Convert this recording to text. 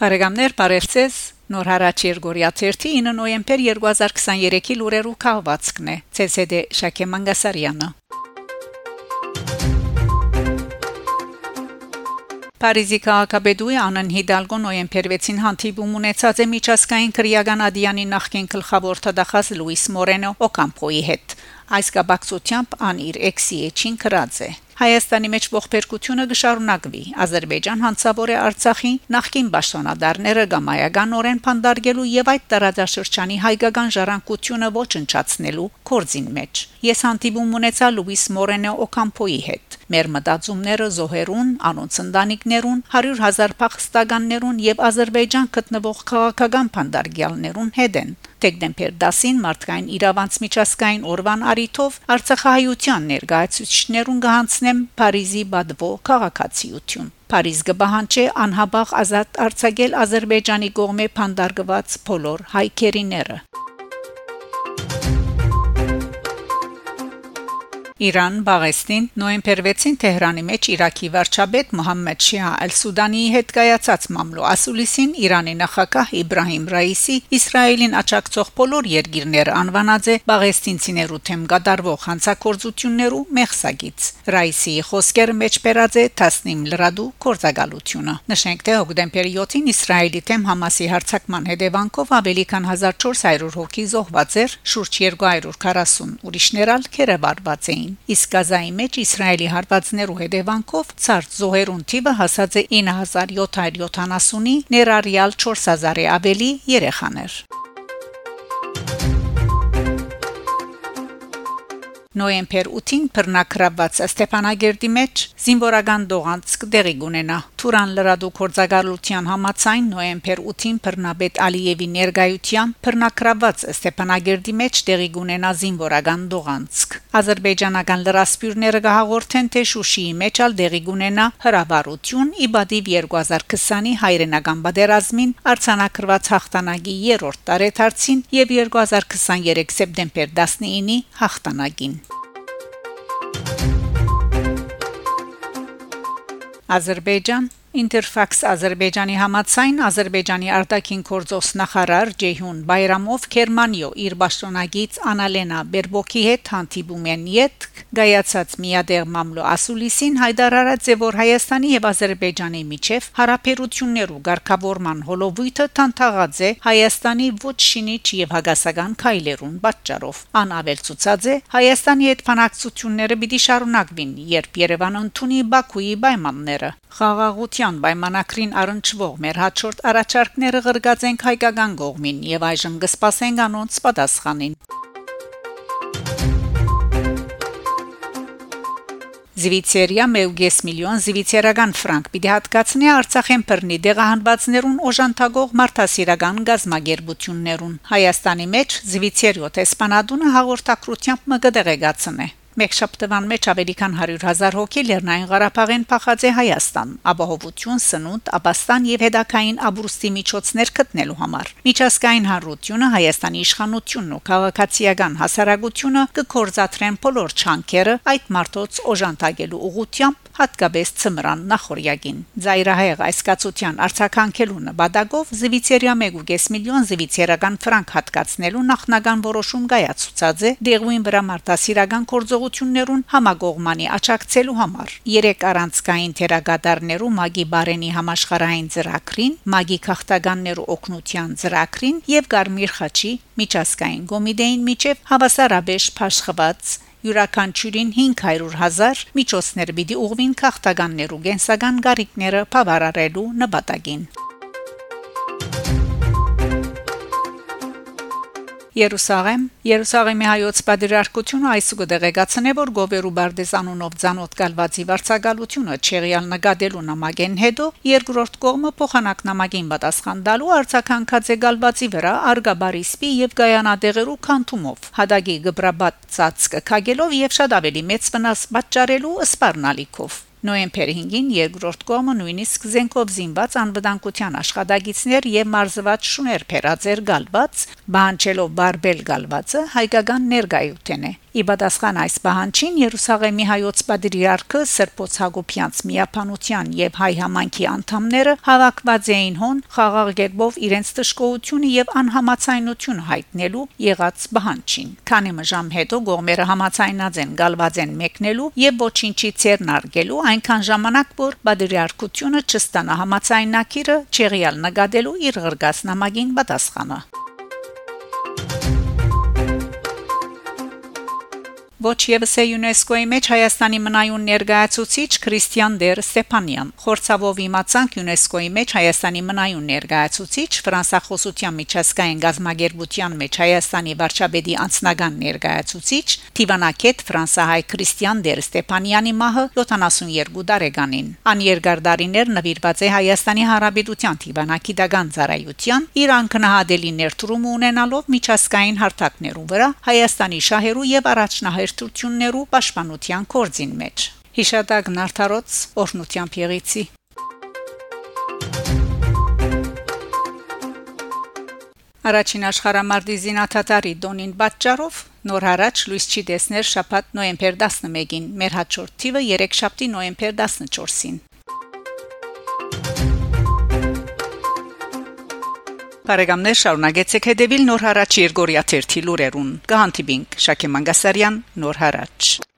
Բարեկամներ, բարևձեզ։ Նոր հարաճ Երգորիա 9 նոյեմբեր 2023-ի լուրերու քաղվածքն է։ ՑՍԴ Շակե Մանգասարյանը։ Փարիզի քաղաքապետուի Անն Հիդալգո նոյեմբեր 6-ին հանդիպում ունեցած է միջազգային քրեական ադյանի նախկին գլխավոր թդախած Լուիս Մորենո Օկամպոյի հետ։ Այս կապակցությամբ ան իր էքսի էջին կրած է։ Հայաստանի մեջ ողբերգությունը կշարունակվի։ Ադրբեջան հանցավոր է Արցախի նախկին պաշտոնադարները գամայականորեն փանդարգելու եւ այդ տարածաշրջանի հայկական ժառանգությունը ոչնչացնելու կորձին մեջ։ Ես հանդիպում ունեցա Լուիս Մորենո Օկամպոյի հետ։ Մեր մտածումները զոհերուն, անոնց ընտանիքներուն, 100 հազար փախստականներուն եւ Ադրբեջան գտնվող քաղաքական փանդարգյալներուն հետ են դեկտեմբեր 10-ին մարդկային իրավանց միջազգային օրվան արիթով Արցախահայության ներկայացուցիչներուն կհանցնեմ Փարիզի Բադվո քաղաքացիություն Փարիզ կբահանջի անհաբաղ ազատ արձակել Ադրբեջանի կողմէ փանդարգված բոլոր հայկերիները Իրան Բաղեստին նոյեմբեր 6-ին Թեհրանի մեջ Իրաքի վարչապետ Մոհամմեդ Շիա Ալ-Սուդանիի հետ կայացած մամլո ասուլիսին Իրանի նախագահ Իբրահիմ Ռայիսի Իսրայելին աչակցող բոլոր երկիրները անվանած է Բաղեստինցիներու թեմ գդարվող հանցակործություններու մեղսագից Ռայիսի խոսքերը մեջ բերած է Թասնիմ լրադու կորցակալությունը նշենք թե հոկտեմբերի 7-ին Իսրայելի թեմ Համասի հարձակման հետևանքով ավելի քան 1400 հոգի զոհված էր շուրջ 240 ուրիշներ ալ քերեվարված էին էին։ Իսկ Գազայի մեջ Իսրայելի հարվածներու հետևանքով ցարտ զոհերուն թիվը հասած է 9770-ի, ներառյալ 4000-ի ավելի երեխաներ։ Նոյեմբեր 8-ին բռնակրաբված Ստեփանագերդի մեջ զինվորական դողանցք դեղի գունենա։ Թուրան լրադու կորցակալության համացայն նոյեմբեր 8-ին բռնաբեդ Ալիևի ներկայությամբ բռնակրաբված Ստեփանագերդի մեջ դեղի գունենա զինվորական դողանցք։ Ադրբեջանական լրասփյուռները կհաղորդեն, թե Շուշիի մեջ ալ դեղի գունենա հրաբարություն՝ իբադիվ 2020-ի հայրենական բادرազմին արցանակրված հաղթանակի երրորդ տարեթարցին եւ 2023 սեպտեմբեր 19-ի հաղթանակին։ Ադրբեջան Interfax Ադրբեջանի համացայն Ադրբեջանի արտաքին գործոս նախարար Ջեյհուն Բայրամով Գերմանիո իր պաշտոնագից Անալենա Բերբոկի հետ հանդիպում են յետ գայացած միադեղ մամլո ասուլիսին հայտարարած է որ Հայաստանի եւ Ադրբեջանի միջև հարաբերություններու ղեկավարման հոլովույթը տանտաղած է Հայաստանի ոչ շինիչ եւ հագասական քայլերուն պատճառով անավել ցուցած է. Հայաստանի հետ փանակցությունները պիտի շարունակվին երբ Երևանը ընդունի Բաքուի պայմանները խաղաղության պայմանակրին առնչվող մեր հաջորդ առաջարկները ղրգած ենք հայկական կողմին եւ այժմ կսպասենք անոնց պատասխանին Զվիցերիա 1.5 միլիոն զվիցերական ֆրանկ պիտի հատկացնի Արցախեն բռնի դեղահանվածներուն օժանդակող մարդասիրական գազագերբություններուն Հայաստանի մեջ Զվիցերիո տեսփանադունը հաղորդակցությամբ մը կդեղեկացնե Մեկ շաբթվան մեջ ավելի քան 100.000 հոգի Լեռնային Ղարաբաղեն փախած է Հայաստան, ապահովություն, սնունդ, ապաստան եւ հետակային աբրուստի միջոցներ գտնելու համար։ Միջազգային հանրությունը Հայաստանի իշխանությունն ու քաղաքացիական հասարակությունը կկորզատրեն բոլոր չանքերը այդ մարտոց օժանդակելու ուղությամբ հատկապես ծմրան նախորյակին։ Զայրահեղ այս կացության արցականքելու նպատակով Զվիցերիա 1.5 միլիոն զվիցերական ֆրանկ հատկացնելու նախնական որոշում կայացուցած է դեղույն վրա մարտահրավերական կորձողություններուն համագողմանի աճակցելու համար։ Երեք առանցքային թերագադարներու Մագի Բարենի համաշխարհային ծրագրին, Մագի քաղաքտականներու օկնության ծրագրին եւ Գարմիր խաչի միջազգային կոմիտեին միջև հավասարաբեж փաշխված յուրաքանչյուրին 500.000 միջոցներ պիտի ուղղվին քաղաքտականներու գենսական գարիկները բավարարելու նպատակին։ Երուսաղեմ Երուսաղեմի հայոց պատրիարքությունը այսուգ դեղեկացնե որ Գովերու Բարդեզանունով ցանոթ գալվածի վարչակալությունը չեղյալ նկատելու նամակեն հետո երկրորդ կողմը փոխանակ նամակին պատասխան տալու արցականքած է գալվածի վրա արգաբարիսպի եւ գայանադեղերու քանթումով հադագի գբրաբատ ծածկը քագելով եւ շատ ավելի մեծ վնաս պատճառելու սպառնալիքով Նոյեմբերի 5-ին երկրորդ կողմը նույնիսկ զենքով զինված անվտանգության աշխատագիցներ եւ մարզված շուներ փերածեր գալված, բանջելով բարբել գալվածը հայկական ներգայութեն է։ Ի պատասխան այս բանջին Երուսաղեմի հայոց պատրիարքը Սրբոց Հակոբյանց միապանության եւ հայ համանքի անդամները հավաքված էին հոն խաղաղ գերբով իրենց տշկողությունը եւ անհամացայնությունը հայտնելու եղած բանջին։ Քանի մժամ հետո գողմերը համացայնած են գալված են մեկնելու եւ ոչինչի ցերնարգելու այնքան ժամանակ որ պատրիարքությունը չստանա համացայնակիրը չեղյալ նկատելու իր ղրգած նամակին պատասխանը Ոչ եւս է ՅՈՒՆԵՍԿՕ-ի մեջ Հայաստանի մնայուն ներկայացուցիչ Քրիստիան Դեր Ստեփանյան։ Խորցավով իմացանք ՅՈՒՆԵՍԿՕ-ի մեջ Հայաստանի մնայուն ներկայացուցիչ Ֆրանսախոսության միջազգային գազագերբության մեջ Հայաստանի վարչապետի անձնական ներկայացուցիչ Տիվանակետ Ֆրանսահայ Քրիստիան Դեր Ստեփանյանի մահը 72 տարեկանին։ Ան երկար դարիներ նվիրված է Հայաստանի Հանրապետության Տիվանակի դագան ծառայության իր անկնահատելի ներդրում ունենալով միջազգային հարթակներու վրա Հայաստանի շահերու եւ առաջնահերթ երթություններու պաշտպանության կորձին մեջ։ Հիշատակ Նարթարոց օրնությամբ եղիցի Առաջին աշխարհամարտի զինաթաթարի դոնին պատճառով նոր հարաճ լույս չի տեսներ շաբաթ նոյեմբեր 11-ին մեր հաջորդ թիվը 3 շաբթի նոյեմբեր 14-ին Բարեկամներ շարունակեցեք հետևել Նոր հարաճ Երգորիա 1 թի լուրերուն։ Կհանդիպինք Շակե Մանգասարյան Նոր հարաճ